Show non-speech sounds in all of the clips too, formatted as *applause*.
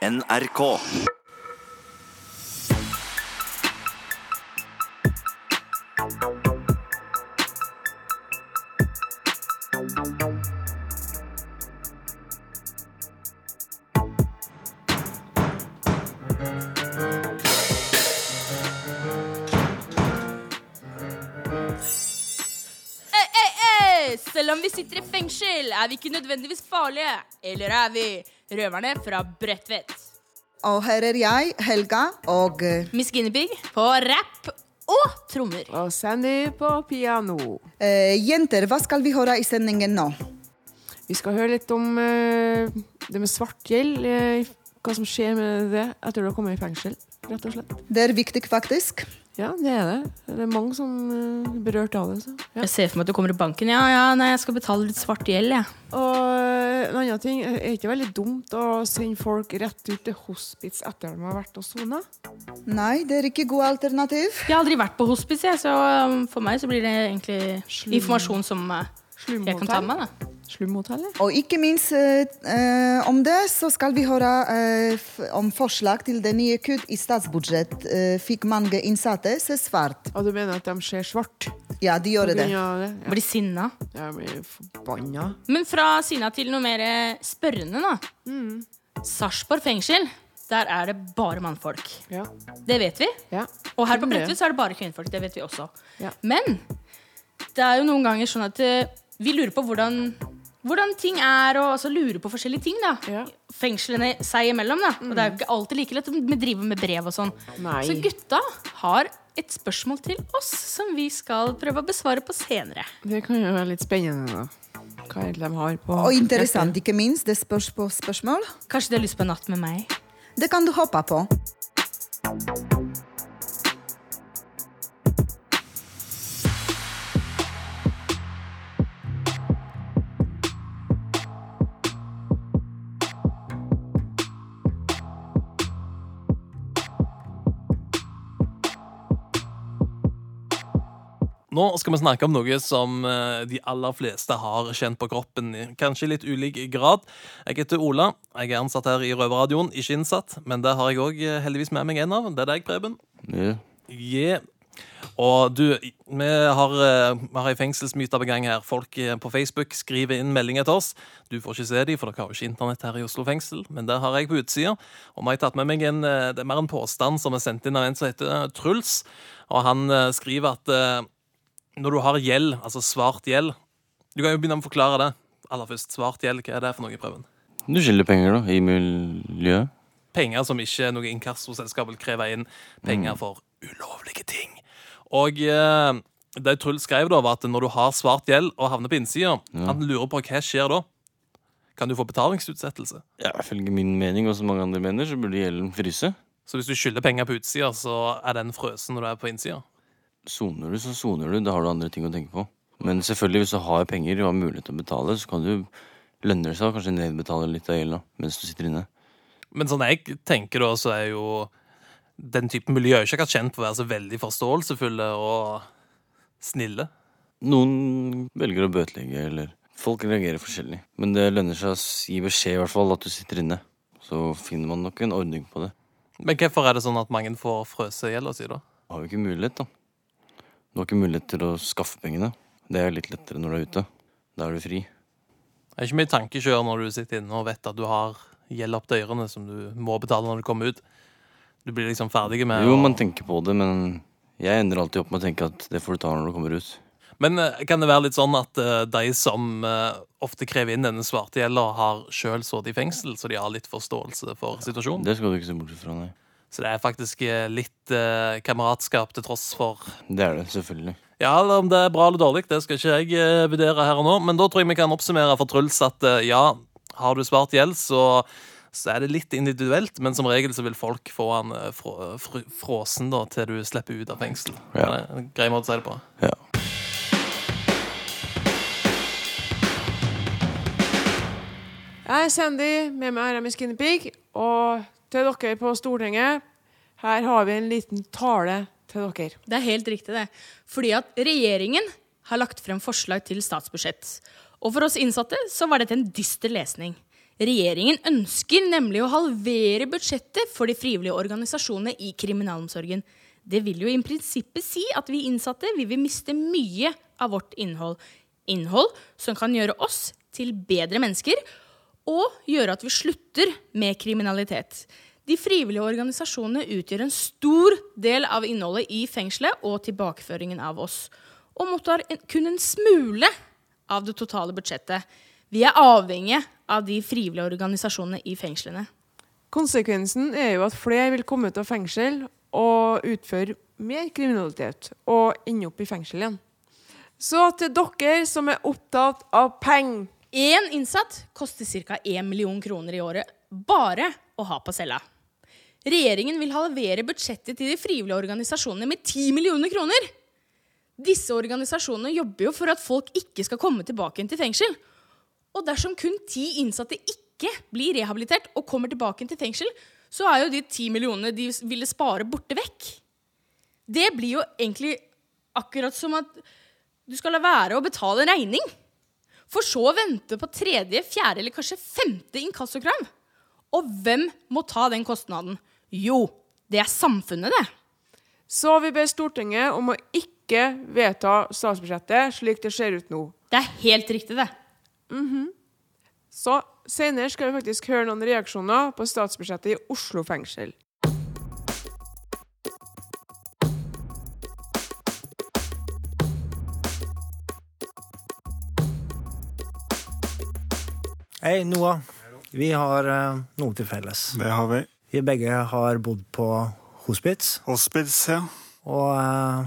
NRK. Selv om vi sitter i fengsel, er vi ikke nødvendigvis farlige. Eller er vi røverne fra Bredtvet? Og her er jeg, Helga, og eh, Miss Guinevere på rapp og trommer. Og Sandy på piano. eh, Jenter, hva skal vi høre i sendingen nå? Vi skal høre litt om eh, det med svart gjeld. eh, hva som skjer med det etter du har kommet i fengsel, rett og slett. Det er viktig, faktisk. Ja, det er det. Det er mange som eh, er berørt av det. Så. Ja. Jeg ser for meg at du kommer i banken. Ja, ja, nei, jeg skal betale litt svart gjeld, jeg. Og eh, en annen ting, er det ikke veldig dumt å sende folk rett ut til hospits etter de har vært og sona? Nei, det er ikke god alternativ. Jeg har aldri vært på hospice, jeg, så um, for meg så blir det egentlig Slum. informasjon som uh, jeg kan ta med meg. Slumhotellet? Og ikke minst eh, eh, om det, så skal vi høre eh, om forslag til det nye kutt i statsbudsjett. Eh, fikk mange innsatte se svart. Og du mener at de ser svart? Ja, de gjør det. det? Ja. blir sinna. Ja, jeg blir forbanna. Men fra sinna til noe mer eh, spørrende, da. Sarpsborg fengsel, der er det bare mannfolk. Ja. Det vet vi. ja. Og her på Bredtvet er det bare kvinnfolk. Det vet vi også. Ja. Men det er jo noen ganger sånn at eh, vi lurer på hvordan, hvordan ting er, og altså lure på forskjellige ting. da Ja. Fengslene seg imellom. da Og det er jo ikke alltid like lett å drive med brev og sånn. Nei. Så gutta har et spørsmål til oss som vi skal prøve å besvare på senere. Det kan jo være litt spennende, da. Hva egentlig de har på Og interessant, ikke minst. Det spørs på spørsmål. Kanskje de har lyst på en natt med meg? Det kan du håpe på. Nå skal vi snakke om noe som eh, de aller fleste har kjent på kroppen, i kanskje litt ulik grad. Jeg heter Ola. Jeg er ansatt her i Røverradioen, ikke innsatt. Men det har jeg òg heldigvis med meg en av. Det er deg, Preben. Ja. Yeah. Og du, vi har, eh, vi har ei fengselsmyte på gang her. Folk eh, på Facebook skriver inn meldinger til oss. Du får ikke se dem, for dere har jo ikke internett her i Oslo fengsel. Men det har jeg på utsida. Og vi har tatt med meg en, eh, det er mer en påstand som er sendt inn av en som heter eh, Truls. Og han eh, skriver at eh, når du har gjeld, altså svart gjeld Du kan jo begynne med å forklare det. Aller først, svart gjeld, hva er det for noe, i prøven? Du skylder penger, da, i miljøet. penger som ikke noe inkassoselskap vil kreve inn penger for ulovlige ting. Og eh, det Truls skrev, da, var at når du har svart gjeld og havner på innsida, han lurer på hva skjer da. Kan du få betalingsutsettelse? Ja, Ifølge min mening og som mange andre mener, så burde gjelden fryse. Så hvis du skylder penger på utsida, så er den frøsen når du er på innsida? Soner du, så soner du. Da har du andre ting å tenke på. Men selvfølgelig, hvis du har penger og har mulighet til å betale, så kan du lønne seg å kanskje nedbetale litt av gjelda mens du sitter inne. Men sånn jeg tenker da, så er jo den typen miljø ikke akkurat kjent for å være så veldig forståelsesfulle og snille. Noen velger å bøtelegge, eller Folk reagerer forskjellig. Men det lønner seg å gi beskjed, i hvert fall, at du sitter inne. Så finner man nok en ordning på det. Men hvorfor er det sånn at mange får frøse gjelda si, da? Har jo ikke mulighet, da. Du har ikke mulighet til å skaffe pengene. Det er litt lettere når du er ute. Da er du fri. Det er ikke mye tankekjør når du sitter inne og vet at du har gjeld opp til ørene som du må betale når du kommer ut. Du blir liksom ferdig med Jo, man tenker på det, men jeg ender alltid opp med å tenke at det får du ta når du kommer ut. Men eh, kan det være litt sånn at uh, de som uh, ofte krever inn denne svarte gjelda, har sjøl sittet i fengsel, så de har litt forståelse for situasjonen? Det skal du ikke se bort fra, nei. Så det er faktisk eh, litt eh, kameratskap til tross for Det er det, selvfølgelig. Ja, eller om det er bra eller dårlig, det skal ikke jeg eh, vurdere her og nå. Men da tror jeg vi kan oppsummere for Truls at eh, ja, har du svart gjeld, så, så er det litt individuelt. Men som regel så vil folk få han eh, frå, fr fråsen da, til du slipper ut av fengsel. Ja. Det er en grei måte å si det på. Ja. Jeg er Sandy, med meg er Miss Skinny Pig. Og til dere på Stortinget, her har vi en liten tale til dere. Det er helt riktig, det. Fordi at regjeringen har lagt frem forslag til statsbudsjett. Og for oss innsatte så var dette en dyster lesning. Regjeringen ønsker nemlig å halvere budsjettet for de frivillige organisasjonene i kriminalomsorgen. Det vil jo i prinsippet si at vi innsatte vi vil miste mye av vårt innhold. Innhold som kan gjøre oss til bedre mennesker, og gjøre at vi slutter med kriminalitet. De frivillige organisasjonene utgjør en stor del av innholdet i fengselet og tilbakeføringen av oss, og mottar kun en smule av det totale budsjettet. Vi er avhengige av de frivillige organisasjonene i fengslene. Konsekvensen er jo at flere vil komme ut av fengsel og utføre mer kriminalitet og ende opp i fengsel igjen. Så til dere som er opptatt av penger. Én innsatt koster ca. 1 million kroner i året bare å ha på cella. Regjeringen vil halvere budsjettet til de frivillige organisasjonene med 10 millioner kroner. Disse organisasjonene jobber jo for at folk ikke skal komme tilbake til fengsel. Og dersom kun ti innsatte ikke blir rehabilitert og kommer tilbake til fengsel, så er jo de ti millionene de ville spare, borte vekk. Det blir jo egentlig akkurat som at du skal la være å betale en regning. For så å vente på tredje, fjerde eller kanskje femte inkassokrav. Og hvem må ta den kostnaden? Jo, det er samfunnet, det. Så vi ber Stortinget om å ikke vedta statsbudsjettet slik det ser ut nå. Det er helt riktig, det. Så senere skal vi faktisk høre noen reaksjoner på statsbudsjettet i Oslo fengsel. Hei, Noah. Vi har uh, noe til felles. Det har vi. Vi begge har bodd på hospits, Hospice, ja. og uh,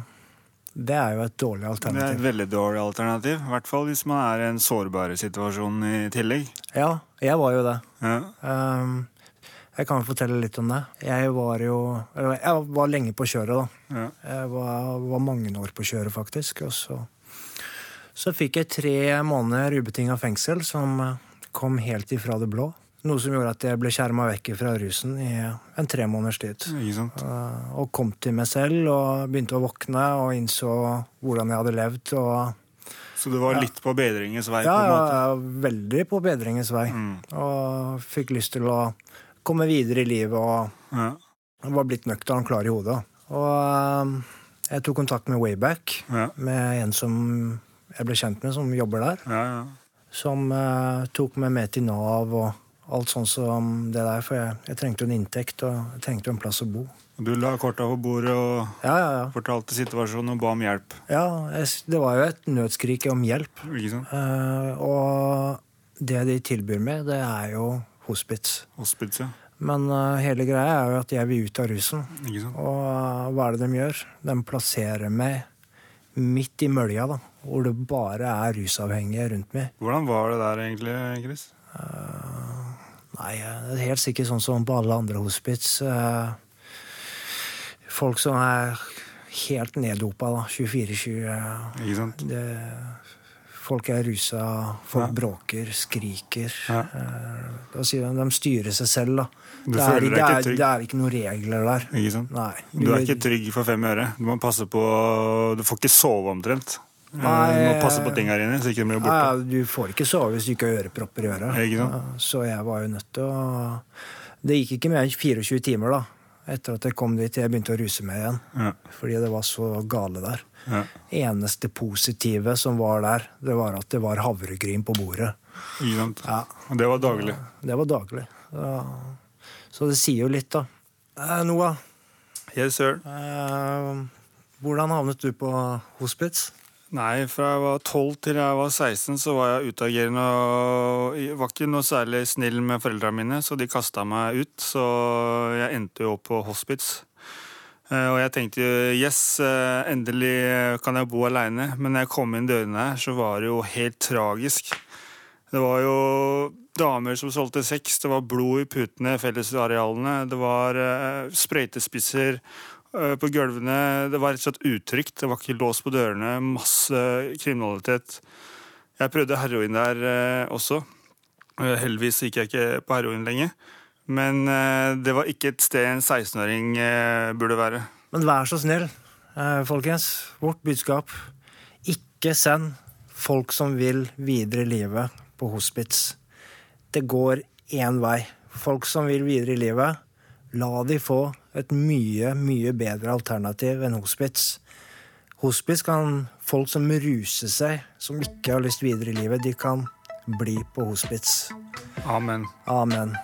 det er jo et dårlig alternativ. Det er et veldig dårlig alternativ. I hvert fall hvis man er i en sårbar situasjon i tillegg. Ja, jeg var jo det. Ja. Um, jeg kan fortelle litt om det. Jeg var jo Jeg var lenge på kjøret, da. Ja. Jeg var, var mange år på kjøret, faktisk. Og så, så fikk jeg tre måneder ubetinga fengsel, som kom helt ifra det blå. Noe som gjorde at jeg ble skjerma vekk fra rusen i en tre måneders tid. Eh, Og kom til meg selv og begynte å våkne og innså hvordan jeg hadde levd. Og Så du var litt på bedringens vei? ja, på er veldig på bedringens vei. Mm. Og fikk lyst til å komme videre i livet og Ja. var blitt nøktern klar i hodet. Og eh, jeg tok kontakt med Wayback, Ja. med en som jeg ble kjent med, som jobber der. Ja, ja. Som uh, tok meg med til Nav og alt sånt som det der. For jeg, jeg trengte en inntekt, og jeg trengte jo en plass å bo. Du la korta på bordet og Ja, ja, ja. fortalte situasjonen og ba om hjelp. ja jeg, det var jo et nødskrik om hjelp. Ikke? Eh, og det de tilbyr meg, det er jo hospits. hospits ja. Men uh, hele greia er jo at jeg vil ut av rusen. Og hva er det de gjør? De plasserer meg midt i mølja, da. Hvor det bare er rusavhengige rundt meg. Hvordan var det der egentlig, Chris? Nei, eh, det er helt sikkert sånn som på alle andre hospits. Uh, Folk som er helt neddopa, da. 24-20. Uh, Ikke sant? Det, folk er rusa, folk Ja. bråker, skriker. Ja. Eh, sier de de styrer seg selv, da. Du Det er, det, er, det er ikke noen regler der. Ikke? Nei. Du er ikke trygg for fem øre. Du må passe på Du får ikke sove omtrent. Eh, Nei, Du må passe på ting her inne, så ikke de blir borte. Nei, du får ikke sove hvis du ikke har ørepropper i øret. Ja, Så jeg var jo nødt til å Det gikk ikke mer enn 24 timer da, etter at jeg kom dit jeg begynte å ruse meg igjen. Ja. Fordi det var så gale der. Ja. Eneste positive som var der, det var at det var havregryn på bordet. Ja, Og det var daglig. Det var daglig. Ja. Så det sier jo litt, da. Eh, Noah, Yes, sir. eh, hvordan havnet du på hospits? Nei, fra jeg var 12 til jeg var 16, så var jeg utagerende og jeg var ikke noe særlig snill med foreldrene mine, så de kasta meg ut. Så jeg endte jo opp på hospits. Eh, Og jeg tenkte yes, eh, endelig kan jeg bo aleine. Men når jeg kom inn dørene her, så var det jo helt tragisk. Det var jo damer som solgte sex, det var blod i putene, i fellesarealene, det var eh, sprøytespisser eh, på gulvene. Det var rett og slett utrygt. Det var ikke lås på dørene. Masse kriminalitet. Jeg prøvde heroin der eh, også. Eh, heldigvis gikk jeg ikke på heroin lenger. Men eh, det var ikke et sted en 16-åring eh, burde være. Men vær så snill, eh, folkens. Vårt budskap. Ikke send folk som vil videre i livet, på hospits. Det går én vei. Folk som vil videre i livet, la de få et mye, mye bedre alternativ enn hospits. Hospits kan folk som ruser seg, som ikke har lyst videre i livet, de kan bli på hospits. Amen. Amen.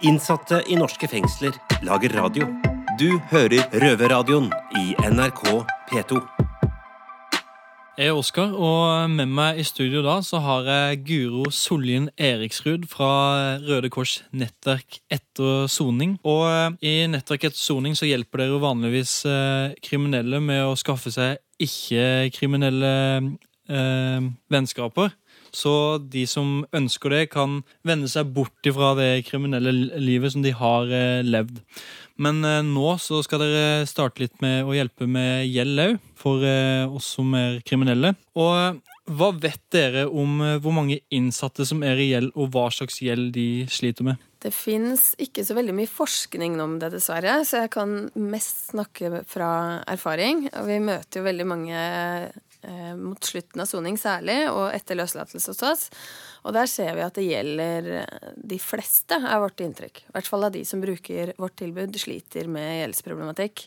Innsatte i norske fengsler lager radio. Du hører Røverradioen i NRK P2. Jeg er Oskar, og med meg i studio da så har jeg Guro Soljen Eriksrud fra Røde Kors nettverk etter soning. Og eh, i nettverk etter soning så hjelper dere vanligvis eh, kriminelle med å skaffe seg ikke-kriminelle eh, vennskaper. Så de som ønsker det, kan vende seg bort ifra det kriminelle livet som de har eh, levd. Men eh, nå så skal dere starte litt med å hjelpe med gjeld òg, for eh, oss som er kriminelle. Og hva vet dere om hvor mange innsatte som er i gjeld, og hva slags gjeld de sliter med? Det fins ikke så veldig mye forskning om det, dessverre, så jeg kan mest snakke fra erfaring. Og vi møter jo veldig mange eh, mot slutten av soning særlig, og etter løslatelse hos oss. Og der ser vi at det gjelder eh, de fleste, er vårt inntrykk. I hvert fall av de som bruker vårt tilbud, sliter med gjeldsproblematikk.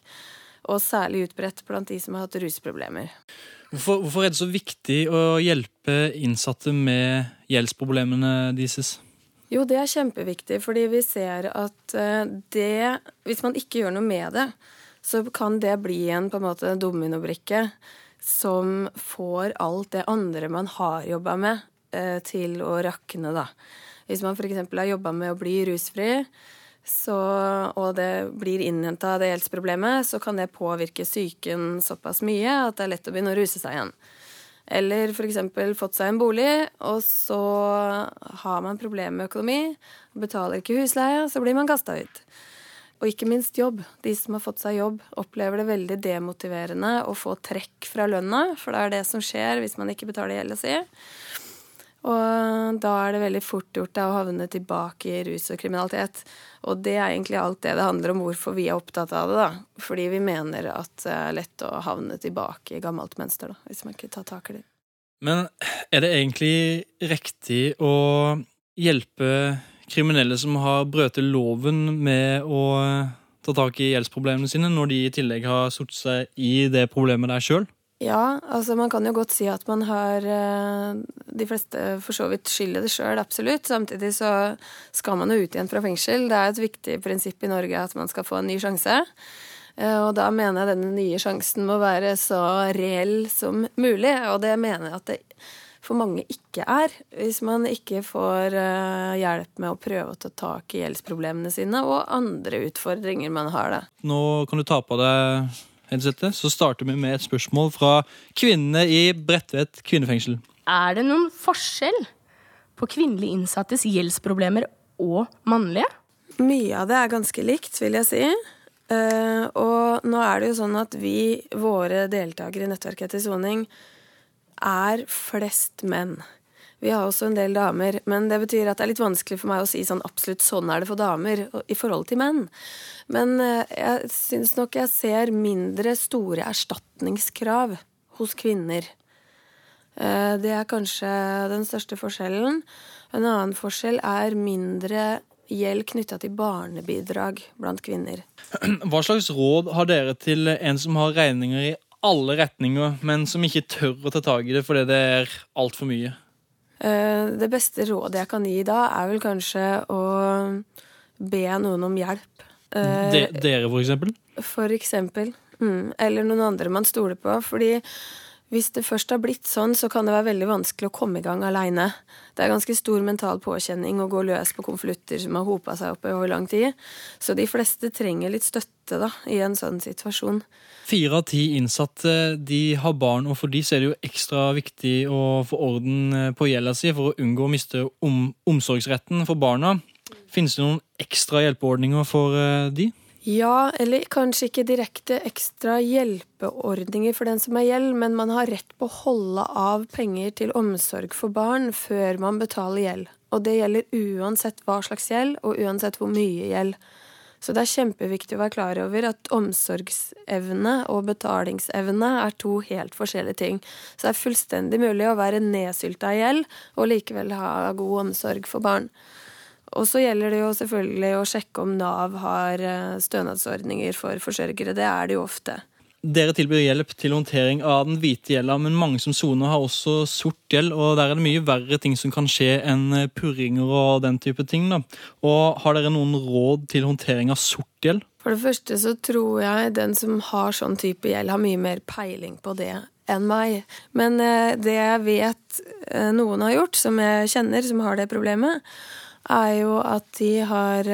Og særlig utbredt blant de som har hatt rusproblemer. Hvorfor, hvorfor er det så viktig å hjelpe innsatte med gjeldsproblemene deres? Jo, det er kjempeviktig, fordi vi ser at eh, det Hvis man ikke gjør noe med det, så kan det bli en på en dominobrikke som får alt det andre man har jobba med, eh, til å rakne, da. Hvis man f.eks. har jobba med å bli rusfri, så, og det blir innhenta det gjeldsproblemet, så kan det påvirke psyken såpass mye at det er lett å begynne å ruse seg igjen. Eller f.eks. fått seg en bolig, og så har man problemer med økonomi, betaler ikke husleie, så blir man kasta ut. Og ikke minst jobb. De som har fått seg jobb, opplever det veldig demotiverende å få trekk fra lønna, for det er det som skjer hvis man ikke betaler gjelda si. Og da er det veldig fort gjort å havne tilbake i rus og kriminalitet. Og det er egentlig alt det det handler om hvorfor vi er opptatt av det. da. Fordi vi mener at det er lett å havne tilbake i gammelt mønster, da, hvis man ikke tar tak i det. Men er det egentlig riktig å hjelpe kriminelle som har brøt loven med å ta tak i gjeldsproblemene sine, når de i tillegg har satt seg i det problemet der sjøl? Ja, altså man kan jo godt si at man har eh, De fleste for så vidt skylder det sjøl, absolutt. Samtidig så skal man jo ut igjen fra fengsel. Det er et viktig prinsipp i Norge at man skal få en ny sjanse. Eh, og da mener jeg denne nye sjansen må være så reell som mulig, og det mener jeg at det for mange ikke er. Hvis man ikke får eh, hjelp med å prøve å ta tak i gjeldsproblemene sine og andre utfordringer man har. da. Nå kan du ta på deg headsetet, så starter vi med et spørsmål fra kvinnene i Bredtvet kvinnefengsel. Er det noen forskjell på kvinnelige innsattes gjeldsproblemer og mannlige? Mye av det er ganske likt, vil jeg si. Uh, og nå er det jo sånn at vi, våre deltakere i Nettverket etter soning, er flest menn. Vi har også en del damer, men det betyr at det er litt vanskelig for meg å si sånn absolutt sånn er det for damer i forhold til menn. Men uh, jeg syns nok jeg ser mindre store erstatningskrav hos kvinner. Uh, det er kanskje den største forskjellen. En annen forskjell er mindre gjeld knytta til barnebidrag blant kvinner. *clears throat* Hva slags råd har dere til en som har regninger i alle retninger, men som ikke tør å ta tak i det fordi det er altfor mye? Eh, det beste rådet jeg kan gi da, er vel kanskje å be noen om hjelp. Eh, De, dere, for eksempel? For eksempel. Mm. Eller noen andre man stoler på. Fordi hvis det først har blitt sånn, så kan det være veldig vanskelig å komme i gang aleine. Det er ganske stor mental påkjenning å gå løs på konvolutter som har hopa seg opp over lang tid. Så de fleste trenger litt støtte da, i en sånn situasjon. Fire av ti innsatte de har barn, og for de er det jo ekstra viktig å få orden eh, på gjelda si for å unngå å miste om omsorgsretten for barna. Finnes det noen ekstra hjelpeordninger for eh, de? Ja, eller kanskje ikke direkte ekstra hjelpeordninger for den som har gjeld, men man har rett på å holde av penger til omsorg for barn før man betaler gjeld. Og det gjelder uansett hva slags gjeld, og uansett hvor mye gjeld. Så det er kjempeviktig å være klar over at omsorgsevne og betalingsevne er to helt forskjellige ting. Så det er fullstendig mulig å være nedsylta i gjeld og likevel ha god omsorg for barn. Og så gjelder det jo selvfølgelig å sjekke om Nav har eh, stønadsordninger for forsørgere. Det er det jo ofte. Dere tilbyr hjelp til håndtering av den hvite gjelda, men mange som soner, har også sort gjeld. og Der er det mye verre ting som kan skje enn eh, purringer og den type ting. da. Og Har dere noen råd til håndtering av sort gjeld? For det første så tror jeg den som har sånn type gjeld, har mye mer peiling på det enn meg. Men eh, det jeg vet noen har gjort, som jeg kjenner, som har det problemet, er jo at de har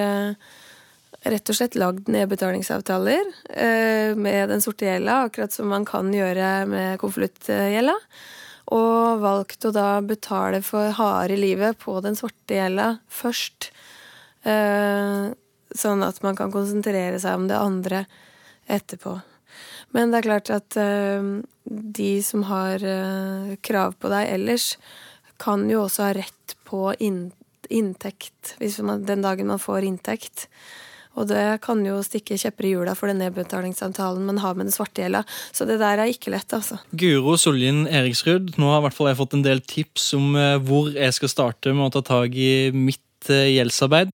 rett og slett lagd nedbetalingsavtaler eh, med den sorte gjelda, akkurat som man kan gjøre med konvoluttgjelda. Og valgt å da betale for harde livet på den svarte gjelda først. Eh, sånn at man kan konsentrere seg om det andre etterpå. Men det er klart at eh, de som har eh, krav på deg ellers, kan jo også ha rett på inntekt man, den dagen man får inntekt. Og det kan jo stikke kjepper i hjula for den nedbetalingsavtalen man har med den svarte gjelda. Så det der er ikke lett, altså. Guro Soljen Eriksrud, nå har i hvert fall jeg fått en del tips om eh, hvor jeg skal starte med å ta tak i mitt eh, gjeldsarbeid.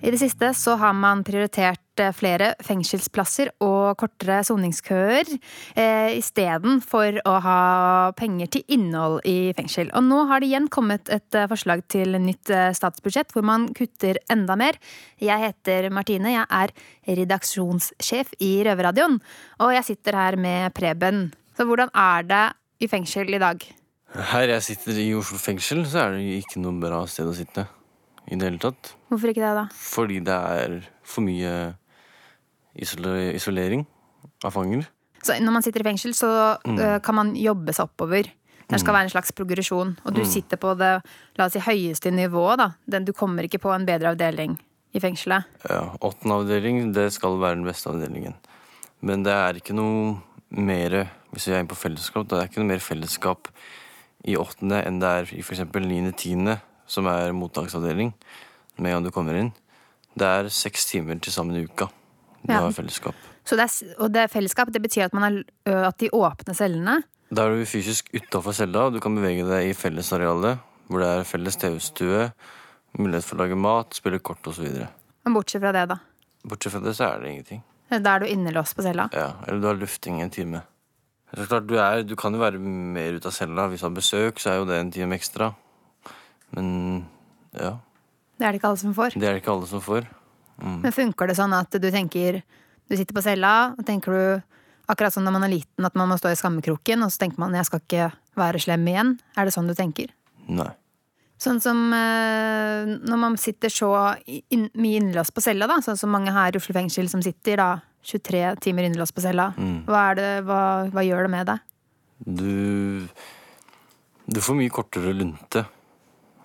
I det siste så har man prioritert flere fengselsplasser og kortere soningskøer eh, istedenfor å ha penger til innhold i fengsel. Og nå har det igjen kommet et eh, forslag til nytt eh, statsbudsjett hvor man kutter enda mer. Jeg heter Martine, jeg er redaksjonssjef i Røverradioen, og jeg sitter her med Preben. Så hvordan er det i fengsel i dag? Her jeg sitter i Oslo fengsel, så er det ikke noe bra sted å sitte i det hele tatt. Hvorfor ikke det, da? Fordi det er for mye isolering av fanger. Så når man sitter i fengsel, så mm. uh, kan man jobbe seg oppover. Det skal mm. være en slags progresjon. Og du mm. sitter på det la oss si, høyeste nivået. da. Du kommer ikke på en bedre avdeling i fengselet. Ja, Åttende avdeling det skal være den beste avdelingen. Men det er ikke noe mer hvis vi er inne på fellesskap, det er ikke noe mer fellesskap i åttende enn det er i f.eks. niende-tiende som er mottaksavdeling, med en gang du kommer inn. Det er seks timer til sammen i uka. Du ja. har fellesskap. Det er, og det fellesskap, det betyr at, man er, at de åpne cellene Da er du fysisk utafor cella, og du kan bevege deg i fellesarealet, hvor det er felles TV-stue, mulighet for å lage mat, spille kort osv. Men bortsett fra det, da? Bortsett fra det, så er det ingenting. Da er du innelåst på cella? Ja, eller du har lufting en time. Så klart, du, er, du kan jo være mer ute av cella. Hvis du har besøk, så er jo det en time ekstra. Men ja. Det er det ikke alle som får? Det er det ikke alle som får. Mm. Men funker det sånn at du tenker Du sitter på cella, og tenker du akkurat som når man er liten, at man må stå i skammekroken, og så tenker man 'jeg skal ikke være slem igjen'? Er det sånn du tenker? Nei. Sånn som eh, når man sitter så inn, mye innelåst på cella, da, sånn som mange her i Oslo fengsel som sitter da 23 timer innelåst på cella. Mm. Hva, det, hva, hva, gjør det med deg? Du Du får mye kortere lunte.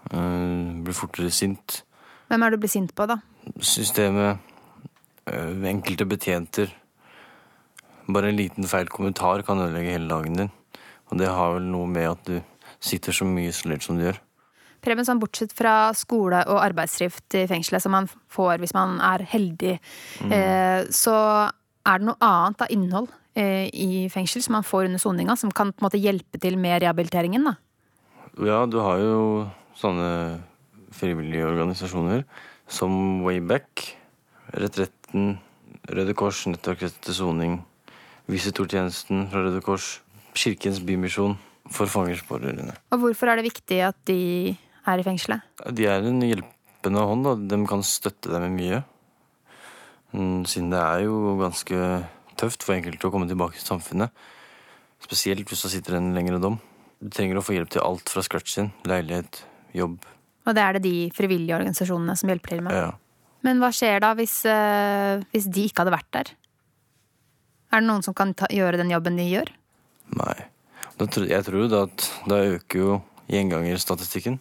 Uh, blir fortere sint. Hvem er det du blir sint på, da? Systemet. Uh, enkelte betjenter. Bare en liten feil kommentar kan ødelegge hele dagen din. Og det har vel noe med at du sitter så mye isolert som du gjør. Preben, sånn bortsett fra skole og arbeidsdrift i fengselet, som man får hvis man er heldig, mm. eh, så er det noe annet av innhold eh, i fengsel som man får under soninga, som kan på en måte hjelpe til med rehabiliteringen? da? Ja, du har jo sånne frivillige organisasjoner som Wayback, Retretten, Røde Kors, Nettverket til soning, Visitortjenesten fra Røde Kors, Kirkens Bymisjon for fangers pårørende. Og hvorfor er det viktig at de er i fengselet? De er en hjelpende hånd. Da. De kan støtte deg med mye. Mm, siden det er jo ganske tøft for enkelte å komme tilbake til samfunnet. Spesielt hvis du sitter en lengre dom. Du trenger å få hjelp til alt fra scratchen. Leilighet, jobb. Og det er det de frivillige organisasjonene som hjelper til med? Ja. Men hva skjer da hvis, uh, hvis, de ikke hadde vært der? Er det noen som kan ta, gjøre den jobben de gjør? Nei. jeg tror da at da øker jo gjengangerstatistikken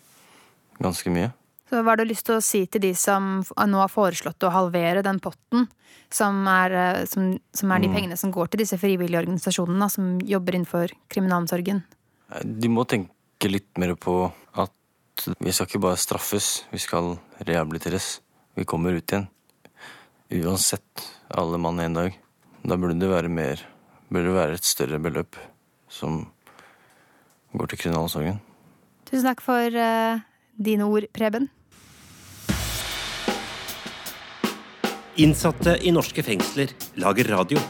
ganske mye. Så hva har du lyst til å si til de som nå har foreslått å halvere den potten, som er, eh, som, som er de mm. pengene som går til disse frivillige organisasjonene som jobber innenfor kriminalomsorgen? De må tenke litt mer på at vi skal ikke bare straffes, vi skal rehabiliteres. Vi kommer ut igjen. Uansett, alle mann en dag. Da burde det være mer Burde det være et større beløp som går til kriminalomsorgen. Tusen takk for uh, dine ord, Preben. Innsatte i norske fengsler lager radio.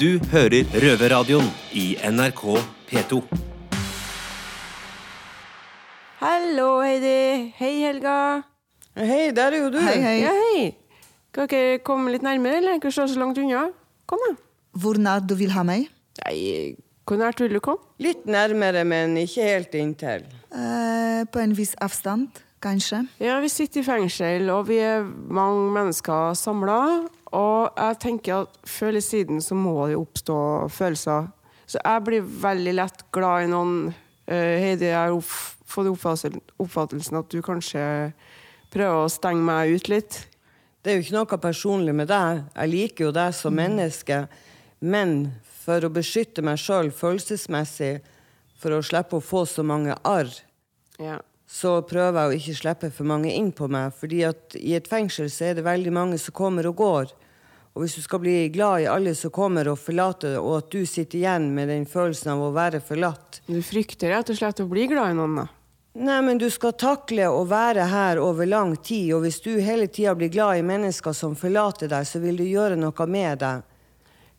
Du hører Røverradioen i NRK P2. Hallo, Heidi. Hei, Helga. Hei, der er jo du. Hei, hei. Ja, hei. Kan dere komme litt nærmere, eller? Ikke stå så langt unna. Kom, da. Hvor nær du vil ha meg? Nei, hvor nært vil du komme? Litt nærmere, men ikke helt inntil. Eh, på en viss avstand, kanskje. Ja, vi sitter i fengsel, og vi er mange mennesker samla. Og jeg tenker at før eller siden så må det oppstå følelser. Så jeg blir veldig lett glad i noen. Eh, Heidi, jeg har fått oppfattelsen- oppfattelsen at du kanskje prøver å stenge meg ut litt. Det er jo ikke noe personlig med deg. Jeg liker jo deg som menneske. Men for å beskytte meg sjøl følelsesmessig, for å slippe å få så mange arr, Ja. så prøver jeg å ikke slippe for mange inn på meg. fordi at i et fengsel så er det veldig mange som kommer og går. Og hvis du skal bli glad i alle som kommer og forlater, deg, og at du sitter igjen med den følelsen av å være forlatt Du frykter rett og slett å bli glad i noen, da. Nei, men du skal takle å være her over lang tid, og hvis du hele tida blir glad i mennesker som forlater deg, så vil du gjøre noe med deg.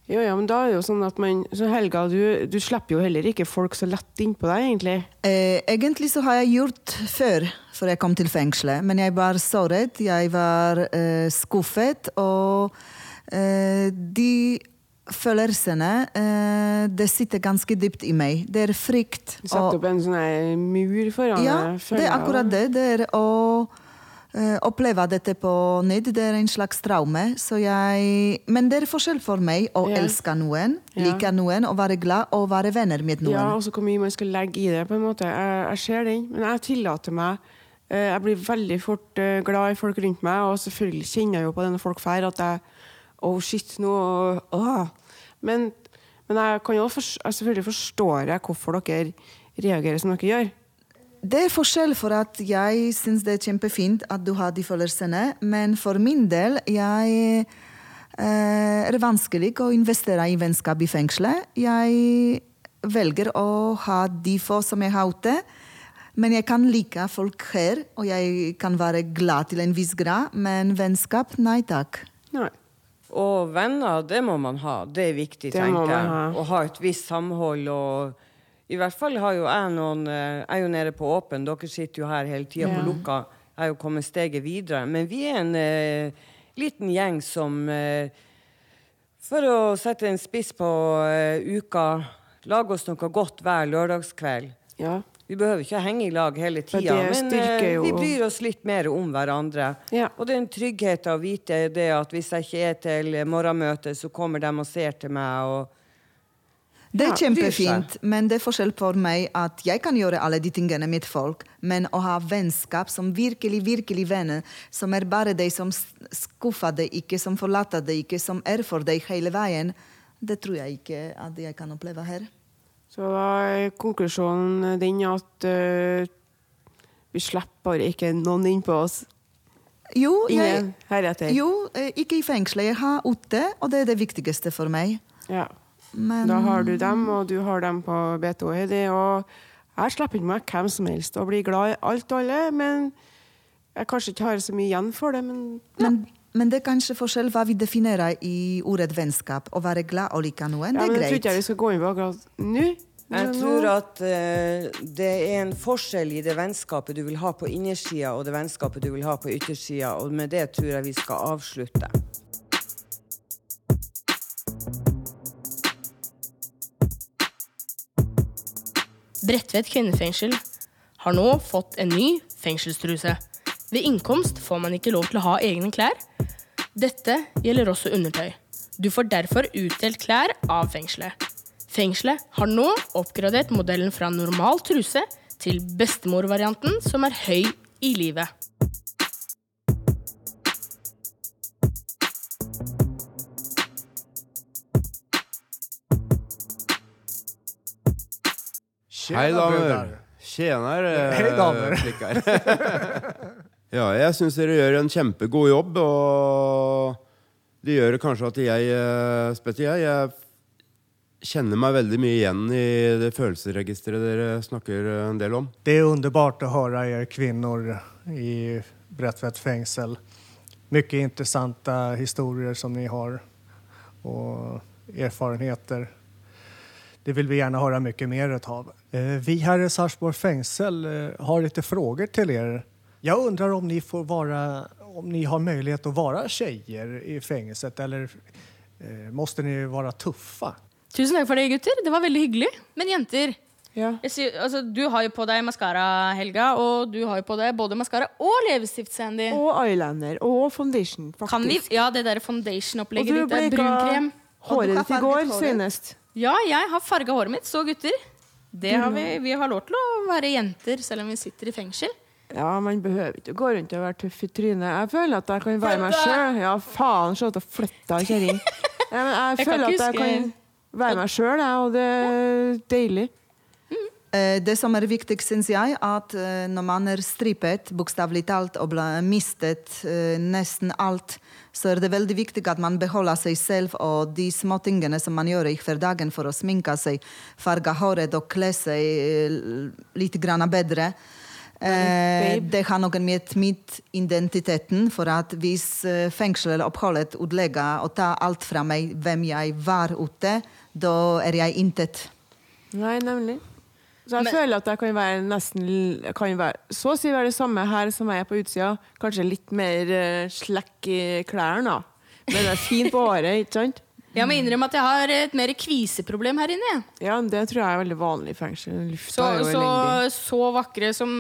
Jo, ja, men da er det jo sånn at man Så Helga, du, du slipper jo heller ikke folk så lett innpå deg, egentlig. Eh, egentlig så har jeg gjort før, før jeg kom til fengselet. Men jeg var såret, jeg var eh, skuffet, og de følelsene eh, Det sitter ganske dypt i meg. Det er frykt. Du setter opp en sånn mur foran Ja, deg, Ja, det er akkurat det. Det er å eh, oppleve dette på nytt. Det er en slags traume. Så jeg, men det er forskjell for meg å Ja. elske noen, Ja. like noen, å være glad og være venner med noen. Ja, også hvor mye man skal legge i det, på en måte. Jeg, jeg ser den, men jeg tillater meg eh, Jeg blir veldig fort eh, glad i folk rundt meg, og selvfølgelig kjenner jeg jo på denne folk drar, at jeg Oh, shit, nå åh. Men, men jeg kan jo for, jeg selvfølgelig forstår jeg hvorfor dere reagerer som dere gjør. Det er forskjell for at jeg syns det er kjempefint at du har de følelsene, men for min del jeg eh, er det vanskelig å investere i vennskap i fengselet. Jeg velger å ha de få som jeg har ute. Men jeg kan like folk her, og jeg kan være glad til en viss grad, men vennskap, nei takk. Nei. Og venner, det må man ha. Det er viktig, Det tenker jeg. ha. Å ha et visst samhold og I hvert fall har jo jeg noen eh, Jeg er jo nede på åpen, dere sitter jo her hele tida Ja. på lukka. Jeg er jo kommet steget videre. Men vi er en eh, liten gjeng som eh, For å sette en spiss på eh, uka, lager oss noe godt hver lørdagskveld. Ja. Vi behøver ikke henge i lag hele tida, men eh, vi bryr oss litt mer om hverandre. Ja. Og det er en trygghet å vite det at hvis jeg ikke er til morgenmøte, så kommer de og ser til meg. og Det er kjempefint, men det er forskjell for meg at jeg kan gjøre alle de tingene med folk, men å ha vennskap som virkelig, virkelig venner, som er bare de som skuffer deg ikke, som forlater deg ikke, som er for deg hele veien, det tror jeg ikke at jeg kan oppleve her. Så da er konklusjonen den at uh, vi slipper ikke noen inn på oss. Jo, jeg, jo eh, ikke i fengselet. Jeg har ute, og det er det viktigste for meg. Ja. Men Da har du dem, og du har dem på BTO, Heidi. Og jeg slipper ikke meg hvem som helst og blir glad i alt og alle, men jeg kanskje ikke har så mye igjen for det, men men, men det er kanskje forskjell hva vi definerer i ordet vennskap. Å være glad og like noen, ja, det men er tror greit. ikke jeg vi skal gå inn på akkurat nå. Jeg tror at uh, det er en forskjell i det vennskapet du vil ha på innersida, og det vennskapet du vil ha på yttersida, og med det tror jeg vi skal avslutte. Bredtvet kvinnefengsel har nå fått en ny fengselstruse. Ved innkomst får man ikke lov til å ha egne klær. Dette gjelder også undertøy. Du får derfor utdelt klær av fengselet. Fengselet har nå oppgradert modellen fra normal truse til bestemorvarianten, som er høy i livet. Hei, damer. Tjener, Hei, damer. *laughs* ja, jeg syns dere gjør en kjempegod jobb, og det gjør kanskje at jeg eh, Spesielt jeg kjenner meg veldig mye igjen i det følelsesregisteret dere snakker en del om. Det er underbart å høre dere kvinner i Bredtvet fengsel. Mye interessante historier som ni har og erfarenheter. Det vil vi gjerne høre mye mer av. Eh, Vi her i Sarpsborg fängsel eh, har litt frågor til er. Jag undrar om ni får vara, om ni har möjlighet att vara tjejer i fängelset eller eh, måste ni vara tuffa? Tusen takk for det, gutter. Det var veldig hyggelig. Men jenter jeg sier, altså, Du har jo på deg maskara, Helga, og du har jo på deg både maskara og leppestift, Sandy. Og eyeliner. Og foundation, faktisk. Kan vi, ja, det der foundation-opplegget ditt der, bleika brunkrem. håret ditt i går senest. Ja, jeg har farga håret mitt, så gutter. Det har vi, vi har lov til å være jenter selv om vi sitter i fengsel. Ja, man behøver ikke gå rundt og være tøff i trynet. Jeg føler at jeg kan være meg sjøl. Ja, faen, se at jeg flytta, kjerring. Ja, jeg, *laughs* Jeg føler at jeg kan være meg sjøl, og det er deilig. Eh, Det som er viktig, syns jeg, at eh, når man er strippet, bokstavelig talt, og mistet eh, nesten alt, så er det veldig viktig at man beholder seg selv og de småtingene som man gjør i hverdagen for å sminke seg, farge håret og kle seg litt bedre. Eh, det har noe med mitt identiteten, for at hvis fengsel eller oppholdet utlegger og tar alt fra meg, hvem jeg var ute, da er jeg intet. Nei, nemlig. Så jeg føler at jeg kan være nesten kan være, Så å si være det samme her som jeg er på utsida. Kanskje litt mer uh, slekk i klærne, da. Men det er fint på håret, ikke sant? Jeg må innrømme at jeg har et mer kviseproblem her inne. Ja, Ja, det tror jeg er veldig vanlig i fengsel. Lufta Så, er jo så, så vakre som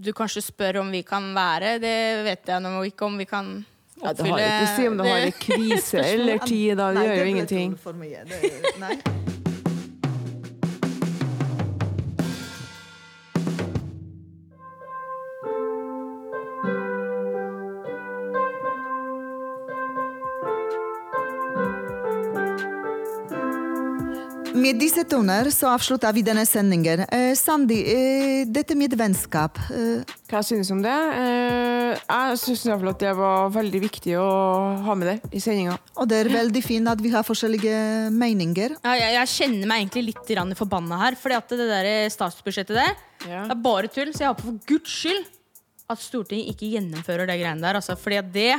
du kanskje spør om vi kan være, det vet jeg nå ikke om vi kan Ja, det har ikke å si om du har kvise eller ti, da. Det Nei, gjør jo ingenting. for mye. Det, nei. Med disse toner så avslutter vi denne sendingen. Eh, Sandy, eh, dette med vennskap eh, Hva jeg synes om det? Eh, jeg syns iallfall at det var veldig viktig å ha med det i sendinga. Og det er veldig fint at vi har forskjellige meninger. Ja, jeg, jeg kjenner meg egentlig litt forbanna her. Fordi at det der statsbudsjettet der Det er bare tull. Så jeg håper for guds skyld at Stortinget ikke gjennomfører det greiene der. Altså, fordi det,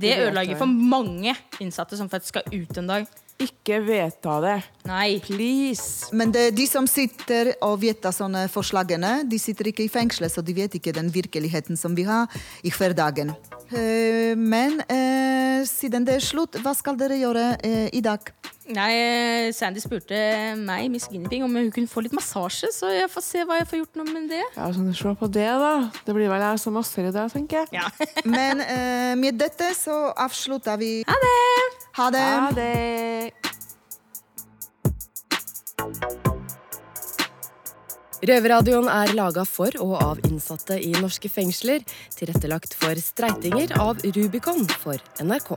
det ødelegger for mange innsatte som faktisk skal ut en dag. Ikke vedta det. Nei. Please. Men det, de som sitter og vedtar sånne forslagene, de sitter ikke i fengselet, så de vet ikke den virkeligheten som vi har i hverdagen. Eh, Men eh, siden det er slutt, hva skal dere gjøre eh, i dag? Nei, Sandy spurte meg, Miss Guinevere, om hun kunne få litt massasje. Så jeg får se hva jeg får gjort noe med det. Ja, sånn, Se på det, da. Det blir vel jeg som masserer dag, tenker jeg. Men eh, med dette så avslutter vi. Ha det! Ha det! Ha det. Røverradioen er laga for og av innsatte i norske fengsler. Tilrettelagt for streitinger av Rubicon for NRK.